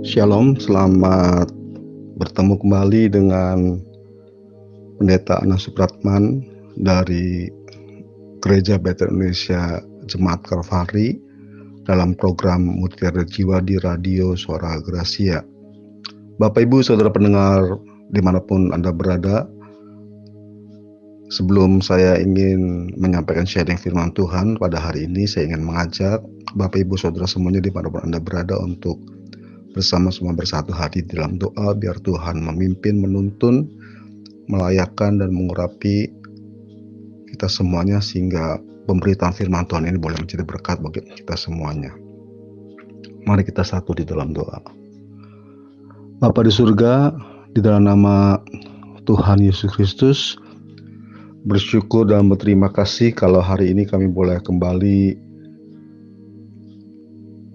Shalom, selamat bertemu kembali dengan Pendeta Anas Supratman dari Gereja Betel Indonesia Jemaat Kalvari dalam program Mutiara Jiwa di Radio Suara Gracia. Bapak Ibu Saudara pendengar di mana pun Anda berada, sebelum saya ingin menyampaikan sharing firman Tuhan pada hari ini, saya ingin mengajak Bapak Ibu Saudara semuanya di mana pun Anda berada untuk bersama-sama bersatu hati dalam doa biar Tuhan memimpin, menuntun, melayakkan dan mengurapi kita semuanya sehingga pemberitaan firman Tuhan ini boleh menjadi berkat bagi kita semuanya. Mari kita satu di dalam doa. Bapa di surga, di dalam nama Tuhan Yesus Kristus, bersyukur dan berterima kasih kalau hari ini kami boleh kembali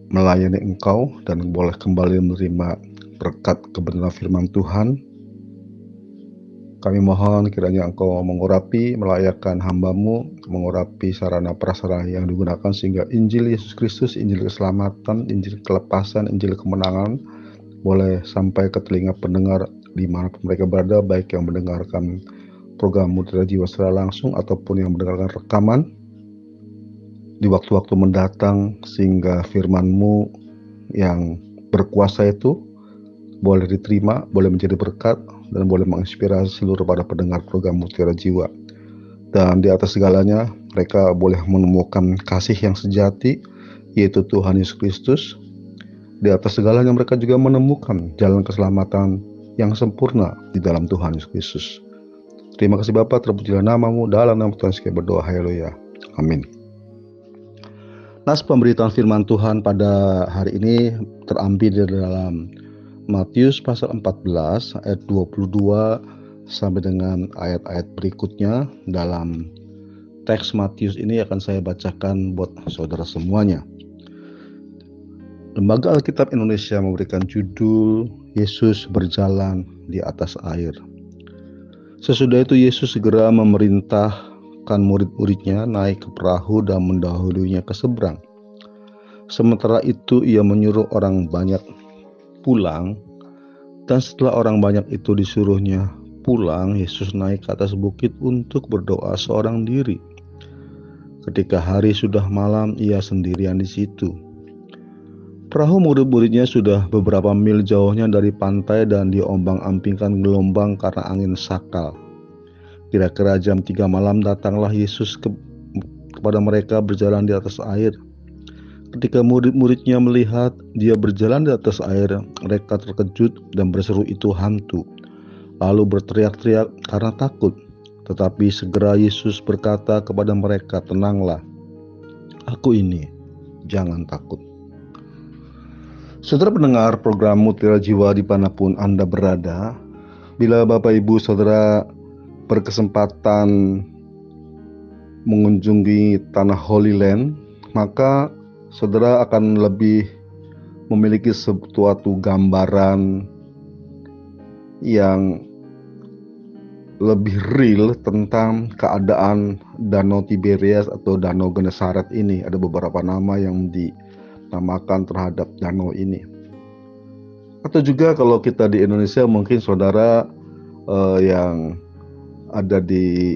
melayani Engkau dan boleh kembali menerima berkat kebenaran firman Tuhan. Kami mohon kiranya Engkau mengurapi, melayakkan hambamu, mengurapi sarana prasarana yang digunakan sehingga Injil Yesus Kristus, Injil keselamatan, Injil kelepasan, Injil kemenangan boleh sampai ke telinga pendengar di mana mereka berada, baik yang mendengarkan program Mutiara Jiwa secara langsung ataupun yang mendengarkan rekaman di waktu-waktu mendatang sehingga firman-Mu yang berkuasa itu boleh diterima, boleh menjadi berkat dan boleh menginspirasi seluruh para pendengar program Mutiara Jiwa. Dan di atas segalanya mereka boleh menemukan kasih yang sejati yaitu Tuhan Yesus Kristus. Di atas segalanya mereka juga menemukan jalan keselamatan yang sempurna di dalam Tuhan Yesus Kristus. Terima kasih Bapak, terpujilah namamu dalam nama Tuhan Yesus berdoa. Haleluya. Amin. Nas pemberitaan firman Tuhan pada hari ini terambil di dalam Matius pasal 14 ayat 22 sampai dengan ayat-ayat berikutnya dalam teks Matius ini akan saya bacakan buat saudara semuanya. Lembaga Alkitab Indonesia memberikan judul Yesus berjalan di atas air. Sesudah itu Yesus segera memerintah menyuruhkan murid-muridnya naik ke perahu dan mendahulunya ke seberang. Sementara itu ia menyuruh orang banyak pulang dan setelah orang banyak itu disuruhnya pulang, Yesus naik ke atas bukit untuk berdoa seorang diri. Ketika hari sudah malam, ia sendirian di situ. Perahu murid-muridnya sudah beberapa mil jauhnya dari pantai dan diombang-ambingkan gelombang karena angin sakal. Kira-kira jam 3 malam datanglah Yesus ke, kepada mereka berjalan di atas air. Ketika murid-muridnya melihat dia berjalan di atas air, mereka terkejut dan berseru itu hantu. Lalu berteriak-teriak karena takut. Tetapi segera Yesus berkata kepada mereka, "Tenanglah, aku ini, jangan takut." Saudara pendengar program Mutiara Jiwa di mana pun Anda berada, bila Bapak Ibu Saudara berkesempatan mengunjungi tanah Holy Land, maka saudara akan lebih memiliki suatu gambaran yang lebih real tentang keadaan Danau Tiberias atau Danau Genesaret ini. Ada beberapa nama yang dinamakan terhadap danau ini. Atau juga kalau kita di Indonesia mungkin saudara uh, yang ada di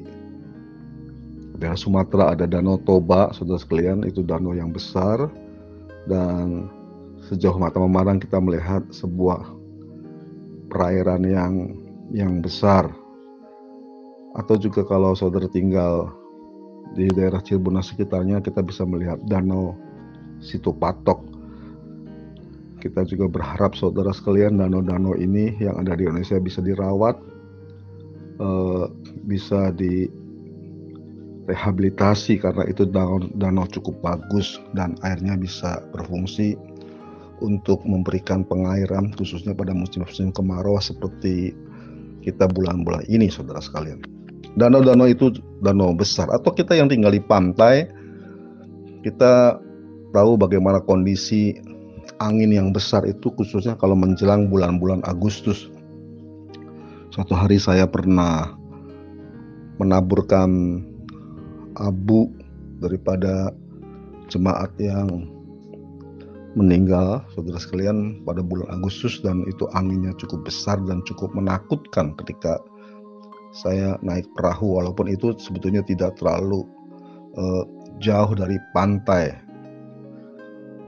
daerah Sumatera ada Danau Toba, saudara sekalian, itu danau yang besar dan sejauh mata memandang kita melihat sebuah perairan yang yang besar. Atau juga kalau saudara tinggal di daerah Cirebon sekitarnya kita bisa melihat danau Situ Patok. Kita juga berharap saudara sekalian danau-danau ini yang ada di Indonesia bisa dirawat uh, bisa direhabilitasi karena itu danau, danau cukup bagus dan airnya bisa berfungsi untuk memberikan pengairan khususnya pada musim-musim kemarau seperti kita bulan-bulan ini saudara sekalian. Danau-danau itu danau besar atau kita yang tinggal di pantai kita tahu bagaimana kondisi angin yang besar itu khususnya kalau menjelang bulan-bulan Agustus Suatu hari saya pernah menaburkan abu daripada jemaat yang meninggal saudara sekalian pada bulan Agustus dan itu anginnya cukup besar dan cukup menakutkan ketika saya naik perahu walaupun itu sebetulnya tidak terlalu uh, jauh dari pantai.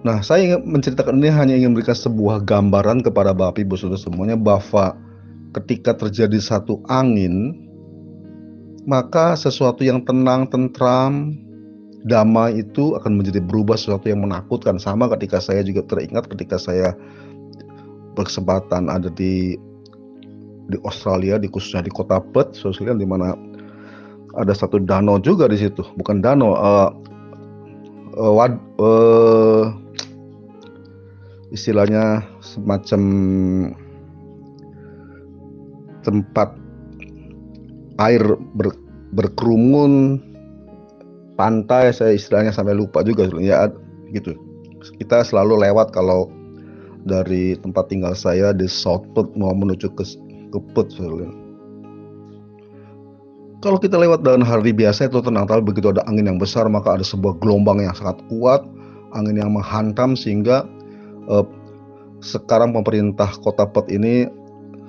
Nah, saya ingin menceritakan ini hanya ingin memberikan sebuah gambaran kepada Bapak Ibu Saudara semuanya bahwa ketika terjadi satu angin maka sesuatu yang tenang, tentram, damai itu akan menjadi berubah sesuatu yang menakutkan. Sama ketika saya juga teringat ketika saya berkesempatan ada di di Australia, di khususnya di kota Perth, sosial di mana ada satu danau juga di situ, bukan danau, uh, uh, wad, uh, istilahnya semacam tempat air ber, berkerumun pantai saya istilahnya sampai lupa juga ya gitu. Kita selalu lewat kalau dari tempat tinggal saya di South Perth mau menuju ke ke Perth kalau kita lewat dalam hari biasa itu tenang tapi begitu ada angin yang besar maka ada sebuah gelombang yang sangat kuat angin yang menghantam sehingga eh, sekarang pemerintah kota Perth ini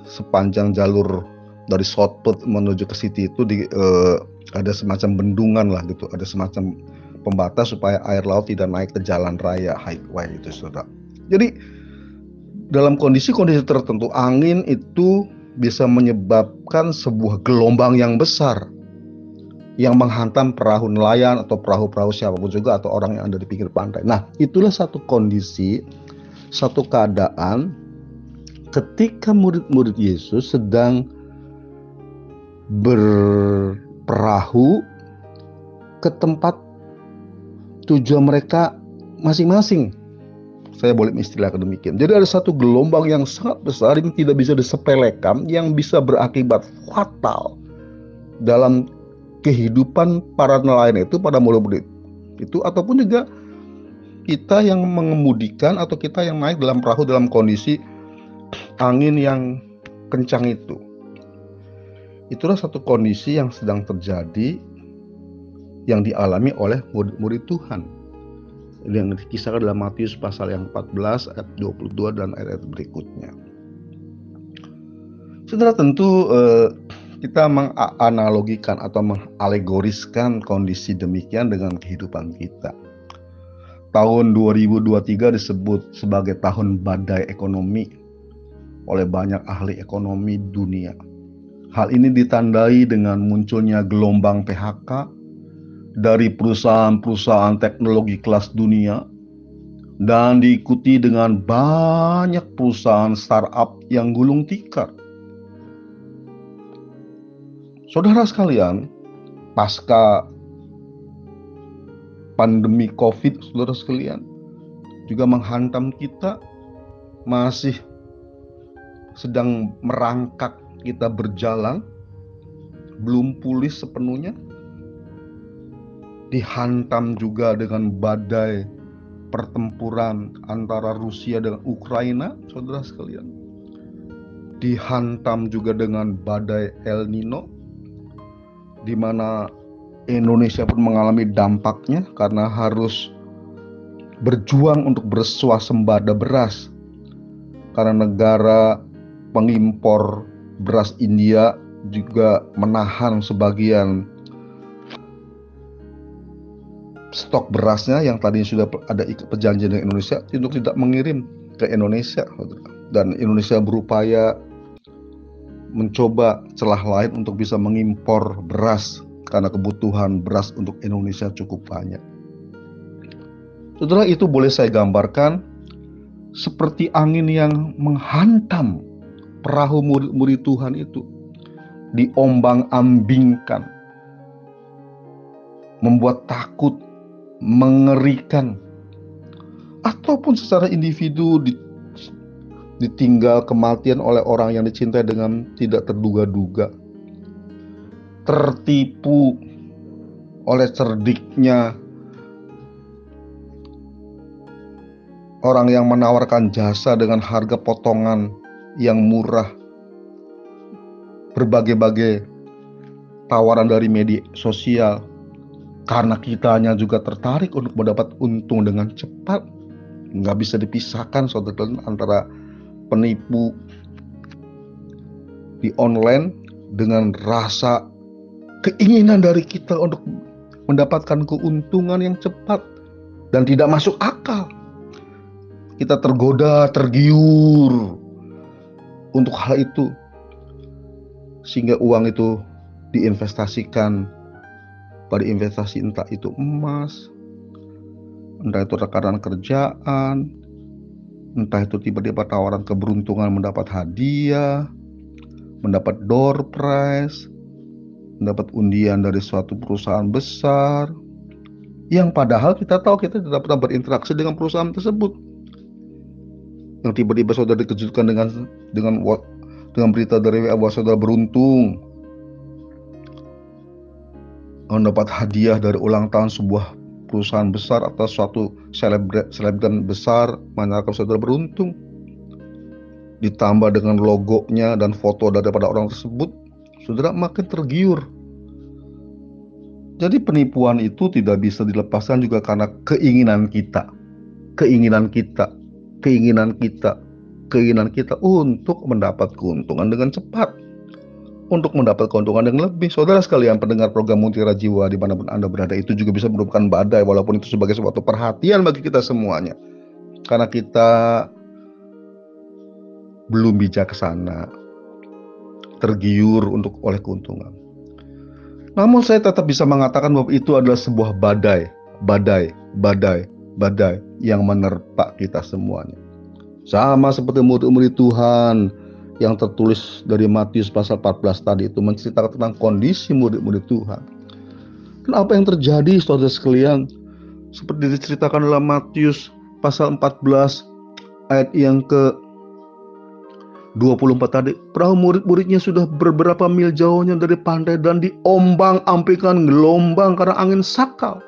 sepanjang jalur dari Southport menuju ke City itu di, uh, ada semacam bendungan lah gitu, ada semacam pembatas supaya air laut tidak naik ke jalan raya highway itu saudara. Jadi dalam kondisi-kondisi tertentu angin itu bisa menyebabkan sebuah gelombang yang besar yang menghantam perahu nelayan atau perahu-perahu siapa pun juga atau orang yang ada di pinggir pantai. Nah, itulah satu kondisi, satu keadaan ketika murid-murid Yesus sedang berperahu ke tempat tujuan mereka masing-masing. Saya boleh istilah demikian. Jadi ada satu gelombang yang sangat besar yang tidak bisa disepelekan yang bisa berakibat fatal dalam kehidupan para nelayan itu pada murid-murid itu ataupun juga kita yang mengemudikan atau kita yang naik dalam perahu dalam kondisi angin yang kencang itu. Itulah satu kondisi yang sedang terjadi yang dialami oleh murid-murid Tuhan. Yang dikisahkan dalam Matius pasal yang 14 ayat 22 dan ayat berikutnya. Saudara tentu eh, kita menganalogikan atau mengalegoriskan kondisi demikian dengan kehidupan kita. Tahun 2023 disebut sebagai tahun badai ekonomi oleh banyak ahli ekonomi dunia Hal ini ditandai dengan munculnya gelombang PHK dari perusahaan-perusahaan teknologi kelas dunia dan diikuti dengan banyak perusahaan startup yang gulung tikar. Saudara sekalian, pasca pandemi Covid, saudara sekalian, juga menghantam kita masih sedang merangkak kita berjalan belum pulih sepenuhnya dihantam juga dengan badai pertempuran antara Rusia dengan Ukraina saudara sekalian. Dihantam juga dengan badai El Nino di mana Indonesia pun mengalami dampaknya karena harus berjuang untuk bersuasembada beras. Karena negara pengimpor beras India juga menahan sebagian stok berasnya yang tadi sudah ada perjanjian dengan Indonesia untuk tidak mengirim ke Indonesia. Dan Indonesia berupaya mencoba celah lain untuk bisa mengimpor beras karena kebutuhan beras untuk Indonesia cukup banyak. Setelah itu boleh saya gambarkan seperti angin yang menghantam perahu murid-murid Tuhan itu diombang-ambingkan, membuat takut, mengerikan, ataupun secara individu ditinggal kematian oleh orang yang dicintai dengan tidak terduga-duga, tertipu oleh cerdiknya orang yang menawarkan jasa dengan harga potongan yang murah, berbagai-bagai tawaran dari media sosial, karena kitanya juga tertarik untuk mendapat untung dengan cepat. Nggak bisa dipisahkan saudara antara penipu di online dengan rasa keinginan dari kita untuk mendapatkan keuntungan yang cepat dan tidak masuk akal. Kita tergoda, tergiur untuk hal itu, sehingga uang itu diinvestasikan pada investasi entah itu emas, entah itu rekanan kerjaan, entah itu tiba-tiba tawaran keberuntungan mendapat hadiah, mendapat door prize, mendapat undian dari suatu perusahaan besar, yang padahal kita tahu kita tidak pernah berinteraksi dengan perusahaan tersebut. Yang tiba-tiba saudara dikejutkan dengan dengan dengan berita dari WA bahwa saudara beruntung mendapat hadiah dari ulang tahun sebuah perusahaan besar atau suatu selebgram besar, manakala saudara beruntung. Ditambah dengan logonya dan foto daripada orang tersebut, saudara makin tergiur. Jadi penipuan itu tidak bisa dilepaskan juga karena keinginan kita. Keinginan kita, keinginan kita, keinginan kita untuk mendapat keuntungan dengan cepat. Untuk mendapat keuntungan yang lebih. Saudara sekalian pendengar program Mutiara Jiwa di mana pun Anda berada itu juga bisa merupakan badai walaupun itu sebagai suatu perhatian bagi kita semuanya. Karena kita belum bijaksana, tergiur untuk oleh keuntungan. Namun saya tetap bisa mengatakan bahwa itu adalah sebuah badai, badai, badai, badai yang menerpa kita semuanya. Sama seperti murid-murid Tuhan yang tertulis dari Matius pasal 14 tadi itu menceritakan tentang kondisi murid-murid Tuhan. Dan apa yang terjadi saudara sekalian seperti diceritakan dalam Matius pasal 14 ayat yang ke 24 tadi, perahu murid-muridnya sudah beberapa mil jauhnya dari pantai dan diombang ampikan gelombang karena angin sakal.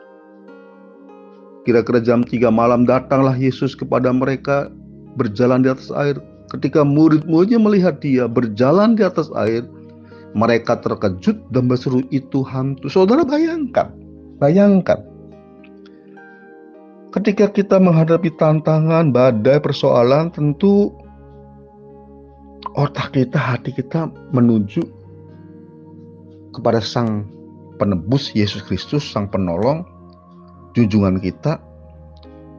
Kira-kira jam 3 malam datanglah Yesus kepada mereka berjalan di atas air. Ketika murid-muridnya melihat dia berjalan di atas air, mereka terkejut dan berseru itu hantu. Saudara bayangkan, bayangkan. Ketika kita menghadapi tantangan, badai, persoalan, tentu otak kita, hati kita menuju kepada Sang Penebus Yesus Kristus, Sang Penolong, junjungan kita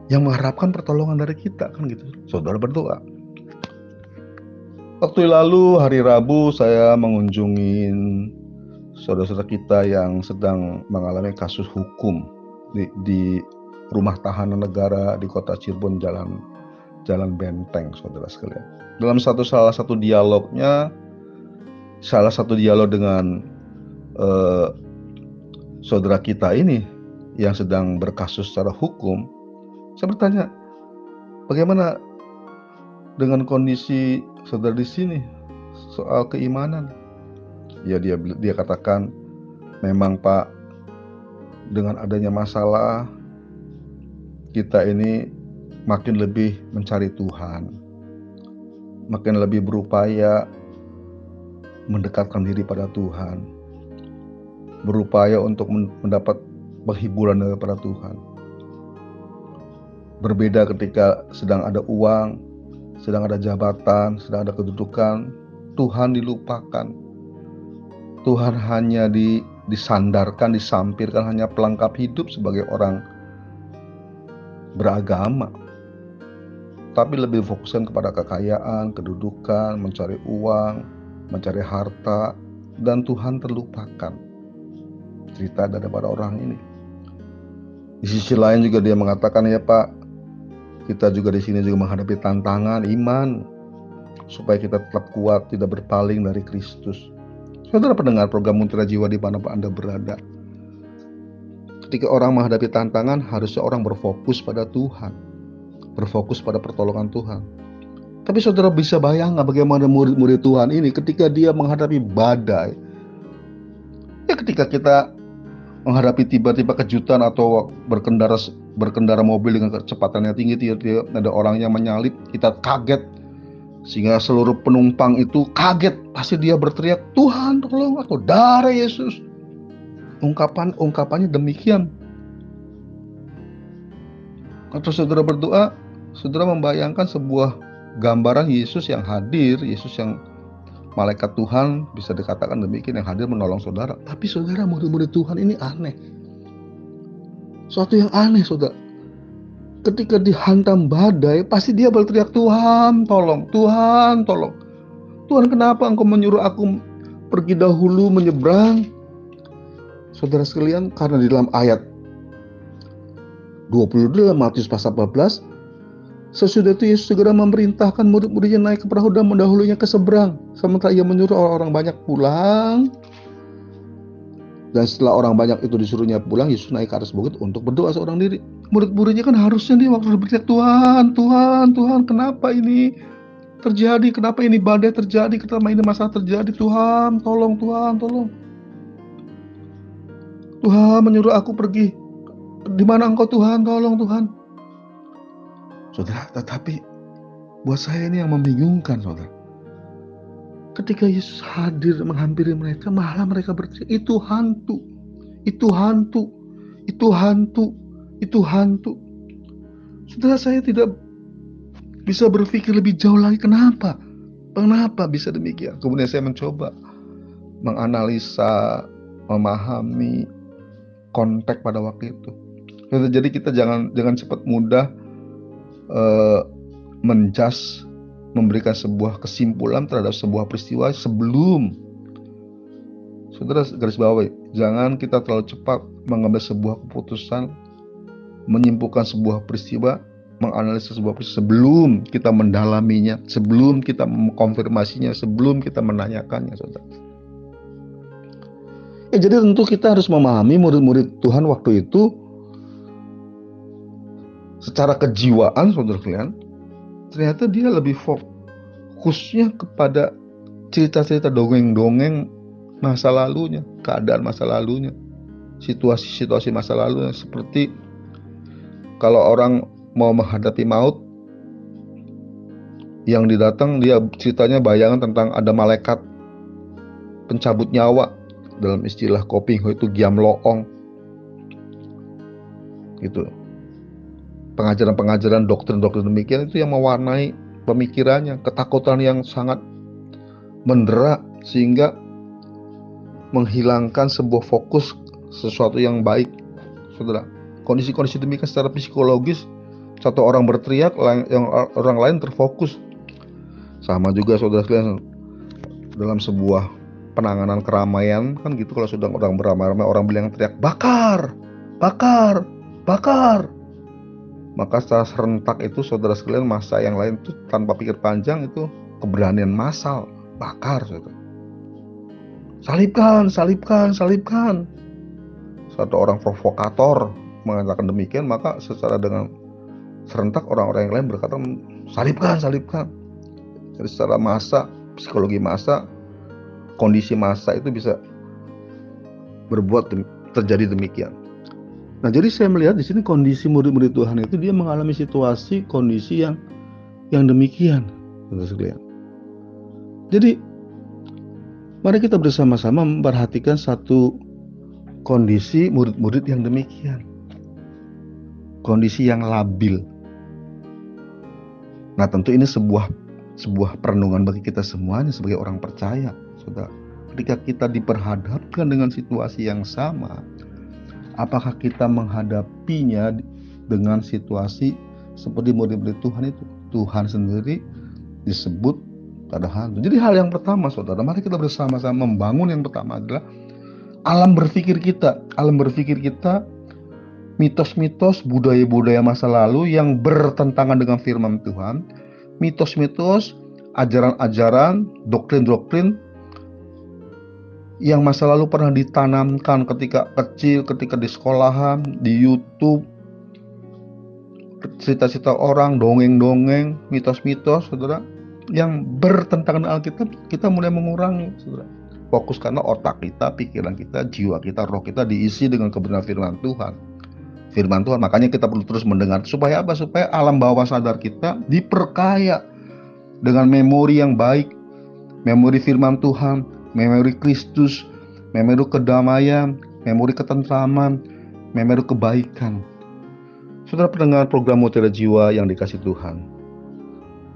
yang mengharapkan pertolongan dari kita kan gitu. Saudara berdoa. Waktu lalu hari Rabu saya mengunjungi saudara-saudara kita yang sedang mengalami kasus hukum di, di rumah tahanan negara di kota Cirebon Jalan Jalan Benteng, saudara sekalian. Dalam satu salah satu dialognya salah satu dialog dengan uh, saudara kita ini yang sedang berkasus secara hukum saya bertanya bagaimana dengan kondisi saudara di sini? Soal keimanan? Ya dia dia katakan memang Pak dengan adanya masalah kita ini makin lebih mencari Tuhan makin lebih berupaya mendekatkan diri pada Tuhan, berupaya untuk mendapat penghiburan daripada Tuhan. Berbeda ketika sedang ada uang, sedang ada jabatan, sedang ada kedudukan, Tuhan dilupakan. Tuhan hanya di, disandarkan, disampirkan hanya pelengkap hidup sebagai orang beragama tapi lebih fokuskan kepada kekayaan, kedudukan, mencari uang, mencari harta, dan Tuhan terlupakan. Cerita daripada orang ini. Di sisi lain juga dia mengatakan ya Pak, kita juga di sini juga menghadapi tantangan iman supaya kita tetap kuat, tidak berpaling dari Kristus. Saudara pendengar program Mutiara Jiwa di mana Anda berada. Ketika orang menghadapi tantangan, harusnya orang berfokus pada Tuhan berfokus pada pertolongan Tuhan. Tapi saudara bisa bayangkan bagaimana murid-murid Tuhan ini ketika dia menghadapi badai. Ya ketika kita menghadapi tiba-tiba kejutan atau berkendara berkendara mobil dengan kecepatan yang tinggi tiba-tiba ada orang yang menyalip kita kaget sehingga seluruh penumpang itu kaget pasti dia berteriak Tuhan tolong aku darah Yesus ungkapan ungkapannya demikian. Atau saudara berdoa, saudara membayangkan sebuah gambaran Yesus yang hadir, Yesus yang malaikat Tuhan bisa dikatakan demikian yang hadir menolong saudara. Tapi saudara murid-murid Tuhan ini aneh. Suatu yang aneh saudara. Ketika dihantam badai, pasti dia berteriak Tuhan tolong, Tuhan tolong. Tuhan kenapa engkau menyuruh aku pergi dahulu menyeberang? Saudara sekalian, karena di dalam ayat 22 Matius pasal 14 Sesudah itu Yesus segera memerintahkan murid-muridnya naik ke perahu dan mendahulunya ke seberang. Sementara ia menyuruh orang-orang banyak pulang. Dan setelah orang banyak itu disuruhnya pulang, Yesus naik ke atas bukit untuk berdoa seorang diri. Murid-muridnya kan harusnya dia waktu berteriak, Tuhan, Tuhan, Tuhan, kenapa ini terjadi? Kenapa ini badai terjadi? Kenapa ini masalah terjadi? Tuhan, tolong, Tuhan, tolong. Tuhan menyuruh aku pergi di mana engkau Tuhan? Tolong Tuhan. Saudara, tetapi buat saya ini yang membingungkan, saudara. Ketika Yesus hadir menghampiri mereka, malah mereka berteriak, itu hantu, itu hantu, itu hantu, itu hantu. Saudara saya tidak bisa berpikir lebih jauh lagi kenapa? Kenapa bisa demikian? Kemudian saya mencoba menganalisa, memahami konteks pada waktu itu. Jadi kita jangan jangan cepat mudah uh, menjas memberikan sebuah kesimpulan terhadap sebuah peristiwa sebelum Saudara garis bawahi, jangan kita terlalu cepat mengambil sebuah keputusan, menyimpulkan sebuah peristiwa, menganalisis sebuah peristiwa sebelum kita mendalaminya, sebelum kita mengkonfirmasinya, sebelum kita menanyakannya, saudara. Ya, jadi tentu kita harus memahami murid-murid Tuhan waktu itu secara kejiwaan saudara kalian ternyata dia lebih fokusnya kepada cerita-cerita dongeng-dongeng masa lalunya, keadaan masa lalunya, situasi-situasi masa lalunya. Seperti kalau orang mau menghadapi maut yang didatang dia ceritanya bayangan tentang ada malaikat pencabut nyawa. Dalam istilah koping itu giam loong. Gitu pengajaran-pengajaran doktrin-doktrin demikian itu yang mewarnai pemikirannya, ketakutan yang sangat mendera sehingga menghilangkan sebuah fokus sesuatu yang baik. Saudara, kondisi-kondisi demikian secara psikologis satu orang berteriak, yang orang lain terfokus. Sama juga saudara sekalian dalam sebuah penanganan keramaian kan gitu kalau sedang orang beramai-ramai orang bilang teriak bakar, bakar, bakar maka secara serentak itu saudara sekalian masa yang lain itu tanpa pikir panjang itu keberanian massal bakar saudara. Salibkan, salibkan, salibkan. Satu orang provokator mengatakan demikian maka secara dengan serentak orang-orang yang lain berkata salibkan, salibkan. Jadi secara masa, psikologi masa, kondisi masa itu bisa berbuat terjadi demikian. Nah, jadi saya melihat di sini kondisi murid-murid Tuhan itu dia mengalami situasi kondisi yang yang demikian. Jadi mari kita bersama-sama memperhatikan satu kondisi murid-murid yang demikian. Kondisi yang labil. Nah, tentu ini sebuah sebuah perenungan bagi kita semuanya sebagai orang percaya, Saudara. Ketika kita diperhadapkan dengan situasi yang sama, apakah kita menghadapinya dengan situasi seperti murid-murid Tuhan itu? Tuhan sendiri disebut pada hantu jadi hal yang pertama saudara mari kita bersama-sama membangun. Yang pertama adalah alam berpikir kita. Alam berpikir kita mitos-mitos budaya-budaya masa lalu yang bertentangan dengan firman Tuhan. Mitos-mitos ajaran-ajaran doktrin-doktrin yang masa lalu pernah ditanamkan ketika kecil, ketika di sekolahan, di YouTube, cerita-cerita orang, dongeng-dongeng, mitos-mitos, saudara, yang bertentangan dengan Alkitab, kita mulai mengurangi, saudara. Fokus karena otak kita, pikiran kita, jiwa kita, roh kita diisi dengan kebenaran firman Tuhan. Firman Tuhan, makanya kita perlu terus mendengar. Supaya apa? Supaya alam bawah sadar kita diperkaya dengan memori yang baik, memori firman Tuhan, memori Kristus, memori kedamaian, memori ketentraman, memori kebaikan. Saudara pendengar program Mutiara Jiwa yang dikasih Tuhan.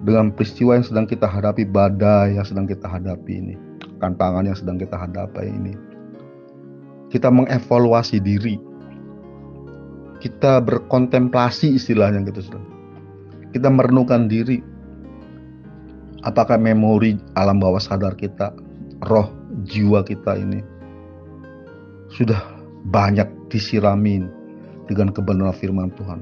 Dengan peristiwa yang sedang kita hadapi, badai yang sedang kita hadapi ini, tantangan yang sedang kita hadapi ini. Kita mengevaluasi diri. Kita berkontemplasi istilahnya gitu, saudara. Kita merenungkan diri. Apakah memori alam bawah sadar kita, roh jiwa kita ini sudah banyak disiramin dengan kebenaran firman Tuhan.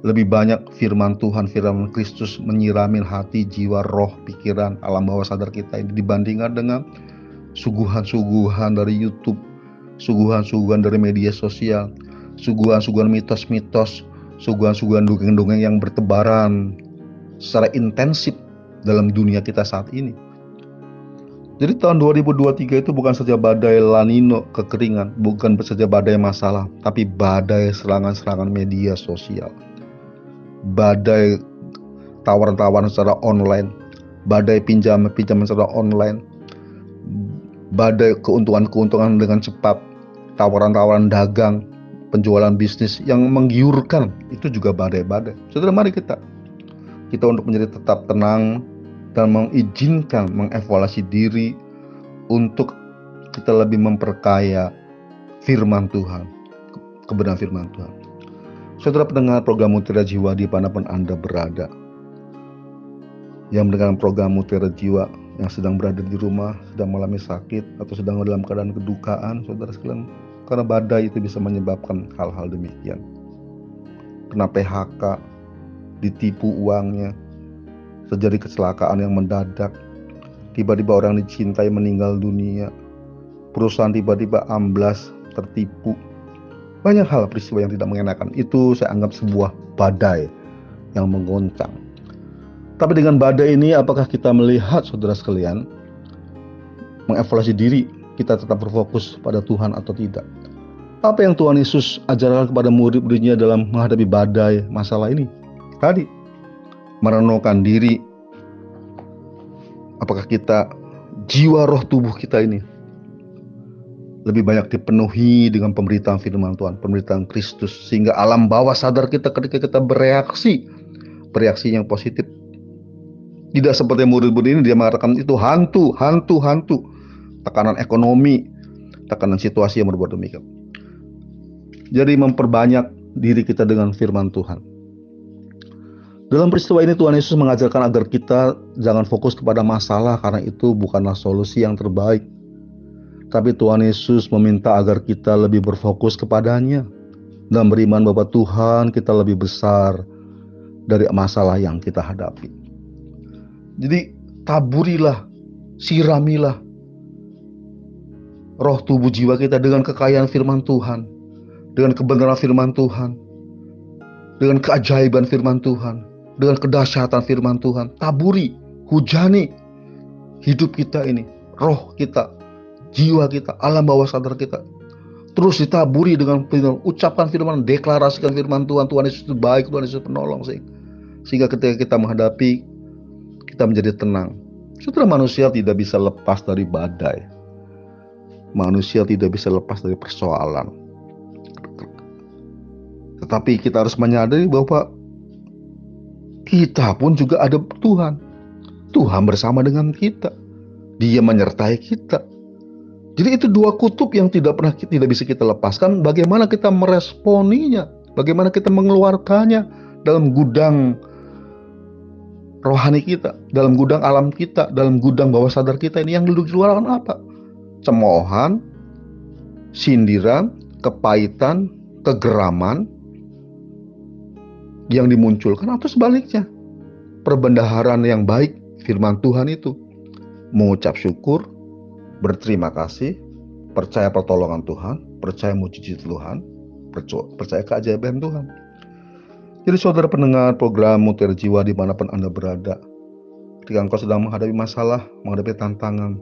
Lebih banyak firman Tuhan, firman Kristus menyiramin hati, jiwa, roh, pikiran, alam bawah sadar kita ini dibandingkan dengan suguhan-suguhan dari YouTube, suguhan-suguhan dari media sosial, suguhan-suguhan mitos-mitos, suguhan-suguhan dongeng-dongeng yang bertebaran secara intensif dalam dunia kita saat ini. Jadi tahun 2023 itu bukan saja badai lanino kekeringan, bukan saja badai masalah, tapi badai serangan-serangan media sosial. Badai tawaran-tawaran secara online, badai pinjam-pinjaman secara online, badai keuntungan-keuntungan dengan cepat, tawaran-tawaran dagang, penjualan bisnis yang menggiurkan, itu juga badai-badai. Saudara mari kita kita untuk menjadi tetap tenang, dan mengizinkan mengevaluasi diri untuk kita lebih memperkaya firman Tuhan, kebenaran firman Tuhan. Saudara pendengar program Mutiara Jiwa di pun Anda berada, yang mendengarkan program Mutiara Jiwa yang sedang berada di rumah, sedang mengalami sakit, atau sedang dalam keadaan kedukaan, saudara sekalian, karena badai itu bisa menyebabkan hal-hal demikian. Kena PHK, ditipu uangnya, terjadi kecelakaan yang mendadak, tiba-tiba orang dicintai meninggal dunia, perusahaan tiba-tiba amblas, tertipu. Banyak hal peristiwa yang tidak mengenakan. Itu saya anggap sebuah badai yang menggoncang. Tapi dengan badai ini apakah kita melihat saudara sekalian mengevaluasi diri kita tetap berfokus pada Tuhan atau tidak? Apa yang Tuhan Yesus ajarkan kepada murid-muridnya dalam menghadapi badai masalah ini? Tadi merenungkan diri apakah kita jiwa roh tubuh kita ini lebih banyak dipenuhi dengan pemberitaan firman Tuhan, pemberitaan Kristus sehingga alam bawah sadar kita ketika kita bereaksi bereaksi yang positif tidak seperti murid-murid ini dia mengatakan itu hantu, hantu, hantu tekanan ekonomi, tekanan situasi yang berbuat demikian. Jadi memperbanyak diri kita dengan firman Tuhan. Dalam peristiwa ini Tuhan Yesus mengajarkan agar kita jangan fokus kepada masalah karena itu bukanlah solusi yang terbaik. Tapi Tuhan Yesus meminta agar kita lebih berfokus kepadanya dan beriman bahwa Tuhan kita lebih besar dari masalah yang kita hadapi. Jadi taburilah, siramilah roh tubuh jiwa kita dengan kekayaan firman Tuhan, dengan kebenaran firman Tuhan, dengan keajaiban firman Tuhan dengan kedahsyatan firman Tuhan. Taburi, hujani hidup kita ini, roh kita, jiwa kita, alam bawah sadar kita. Terus ditaburi dengan firman, ucapkan firman, deklarasikan firman Tuhan. Tuhan Yesus itu baik, Tuhan Yesus penolong. Sehingga ketika kita menghadapi, kita menjadi tenang. Setelah manusia tidak bisa lepas dari badai. Manusia tidak bisa lepas dari persoalan. Tetapi kita harus menyadari bahwa kita pun juga ada Tuhan. Tuhan bersama dengan kita. Dia menyertai kita. Jadi itu dua kutub yang tidak pernah tidak bisa kita lepaskan. Bagaimana kita meresponinya? Bagaimana kita mengeluarkannya dalam gudang rohani kita, dalam gudang alam kita, dalam gudang bawah sadar kita ini yang duduk di luar apa? Cemoohan, sindiran, kepahitan, kegeraman, yang dimunculkan atau sebaliknya. Perbendaharaan yang baik firman Tuhan itu mengucap syukur, berterima kasih, percaya pertolongan Tuhan, percaya mujizat Tuhan, percaya keajaiban Tuhan. Jadi saudara pendengar program Mutiara Jiwa di mana pun Anda berada, ketika engkau sedang menghadapi masalah, menghadapi tantangan,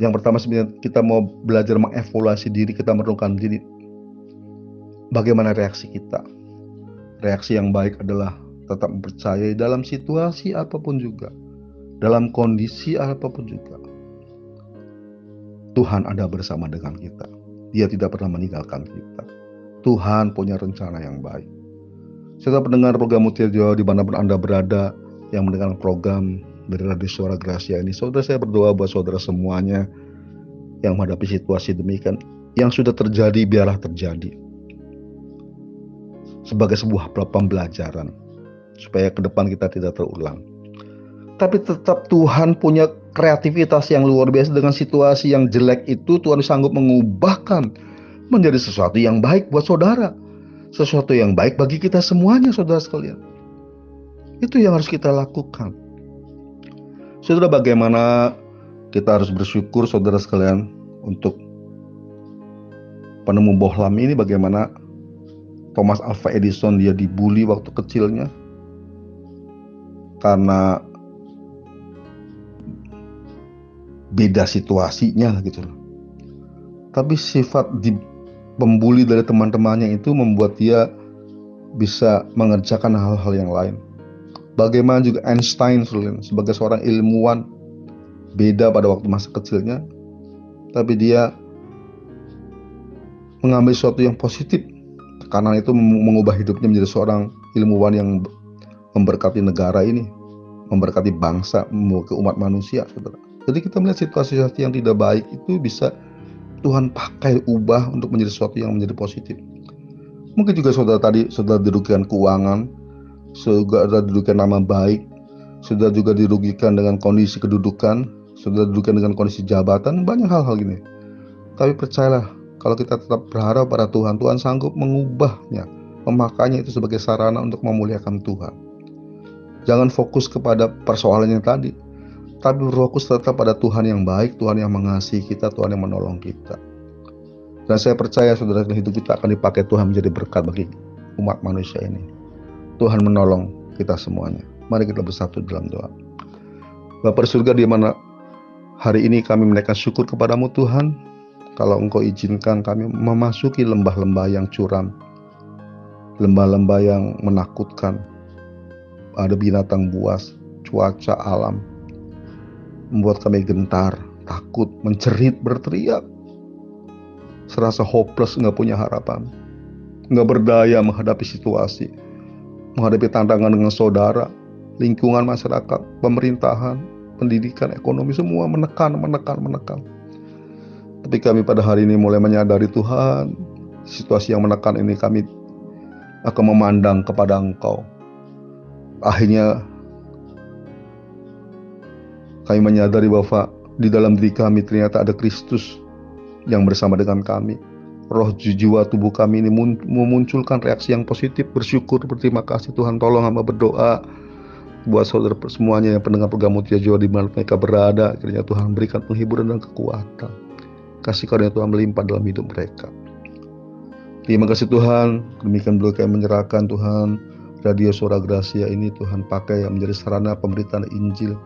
yang pertama sebenarnya kita mau belajar mengevaluasi diri, kita merenungkan diri bagaimana reaksi kita. Reaksi yang baik adalah tetap mempercayai dalam situasi apa pun juga, dalam kondisi apa pun juga. Tuhan ada bersama dengan kita. Dia tidak pernah meninggalkan kita. Tuhan punya rencana yang baik. Saya pendengar program Mutiara Jawa di mana pun Anda berada yang mendengar program dari Radio Suara Gracia ini. Saudara saya berdoa buat saudara semuanya yang menghadapi situasi demikian. Yang sudah terjadi biarlah terjadi. Sebagai sebuah pembelajaran. Supaya ke depan kita tidak terulang. Tapi tetap Tuhan punya kreativitas yang luar biasa dengan situasi yang jelek itu Tuhan sanggup mengubahkan menjadi sesuatu yang baik buat saudara. Sesuatu yang baik bagi kita semuanya saudara sekalian. Itu yang harus kita lakukan. Saudara bagaimana kita harus bersyukur saudara sekalian untuk penemu bohlam ini bagaimana Thomas Alva Edison dia dibully waktu kecilnya karena beda situasinya gitu loh. Tapi sifat di pembuli dari teman-temannya itu membuat dia bisa mengerjakan hal-hal yang lain. Bagaimana juga Einstein sebagai seorang ilmuwan beda pada waktu masa kecilnya, tapi dia mengambil sesuatu yang positif karena itu mengubah hidupnya menjadi seorang ilmuwan yang memberkati negara ini, memberkati bangsa, memberkati umat manusia, saudara. Jadi kita melihat situasi-situasi yang tidak baik itu bisa Tuhan pakai ubah untuk menjadi sesuatu yang menjadi positif. Mungkin juga saudara tadi sudah dirugikan keuangan, sudah dirugikan nama baik, sudah juga dirugikan dengan kondisi kedudukan, sudah dirugikan dengan kondisi jabatan, banyak hal-hal gini. Tapi percayalah, kalau kita tetap berharap pada Tuhan, Tuhan sanggup mengubahnya, memakainya itu sebagai sarana untuk memuliakan Tuhan. Jangan fokus kepada persoalan yang tadi, tapi berfokus tetap pada Tuhan yang baik, Tuhan yang mengasihi kita, Tuhan yang menolong kita. Dan saya percaya saudara hidup kita akan dipakai Tuhan menjadi berkat bagi umat manusia ini. Tuhan menolong kita semuanya. Mari kita bersatu dalam doa. Bapak surga di mana hari ini kami menaikkan syukur kepadamu Tuhan. Kalau engkau izinkan kami memasuki lembah-lembah yang curam. Lembah-lembah yang menakutkan. Ada binatang buas, cuaca alam, membuat kami gentar, takut, mencerit, berteriak. Serasa hopeless, nggak punya harapan. Nggak berdaya menghadapi situasi. Menghadapi tantangan dengan saudara, lingkungan masyarakat, pemerintahan, pendidikan, ekonomi, semua menekan, menekan, menekan. Tapi kami pada hari ini mulai menyadari Tuhan, situasi yang menekan ini kami akan memandang kepada Engkau. Akhirnya kami menyadari bahwa di dalam diri kami ternyata ada Kristus yang bersama dengan kami. Roh jiwa tubuh kami ini memunculkan reaksi yang positif, bersyukur, berterima kasih Tuhan tolong hamba berdoa buat saudara semuanya yang pendengar program Mutia Jawa di mana mereka berada, kiranya Tuhan berikan penghiburan dan kekuatan. Kasih karunia Tuhan melimpah dalam hidup mereka. Terima kasih Tuhan, demikian dulu kami menyerahkan Tuhan Radio Suara Gracia ini Tuhan pakai yang menjadi sarana pemberitaan Injil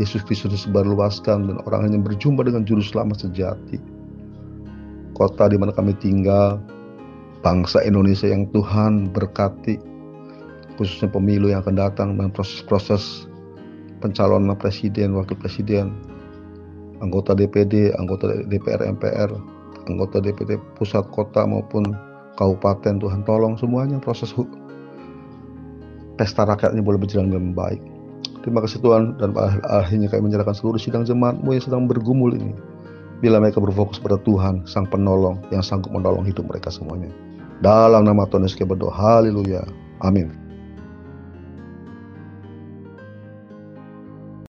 Yesus Kristus disebarluaskan dan orang hanya berjumpa dengan juru selamat sejati. Kota di mana kami tinggal, bangsa Indonesia yang Tuhan berkati, khususnya pemilu yang akan datang dan proses-proses pencalonan presiden, wakil presiden, anggota DPD, anggota DPR MPR, anggota DPD pusat kota maupun kabupaten Tuhan tolong semuanya proses pesta rakyatnya boleh berjalan dengan baik Terima kasih Tuhan dan akhirnya kami menyerahkan seluruh sidang jemaatmu yang sedang bergumul ini. Bila mereka berfokus pada Tuhan, Sang Penolong yang sanggup menolong hidup mereka semuanya. Dalam nama Tuhan Yesus berdoa. Haleluya. Amin.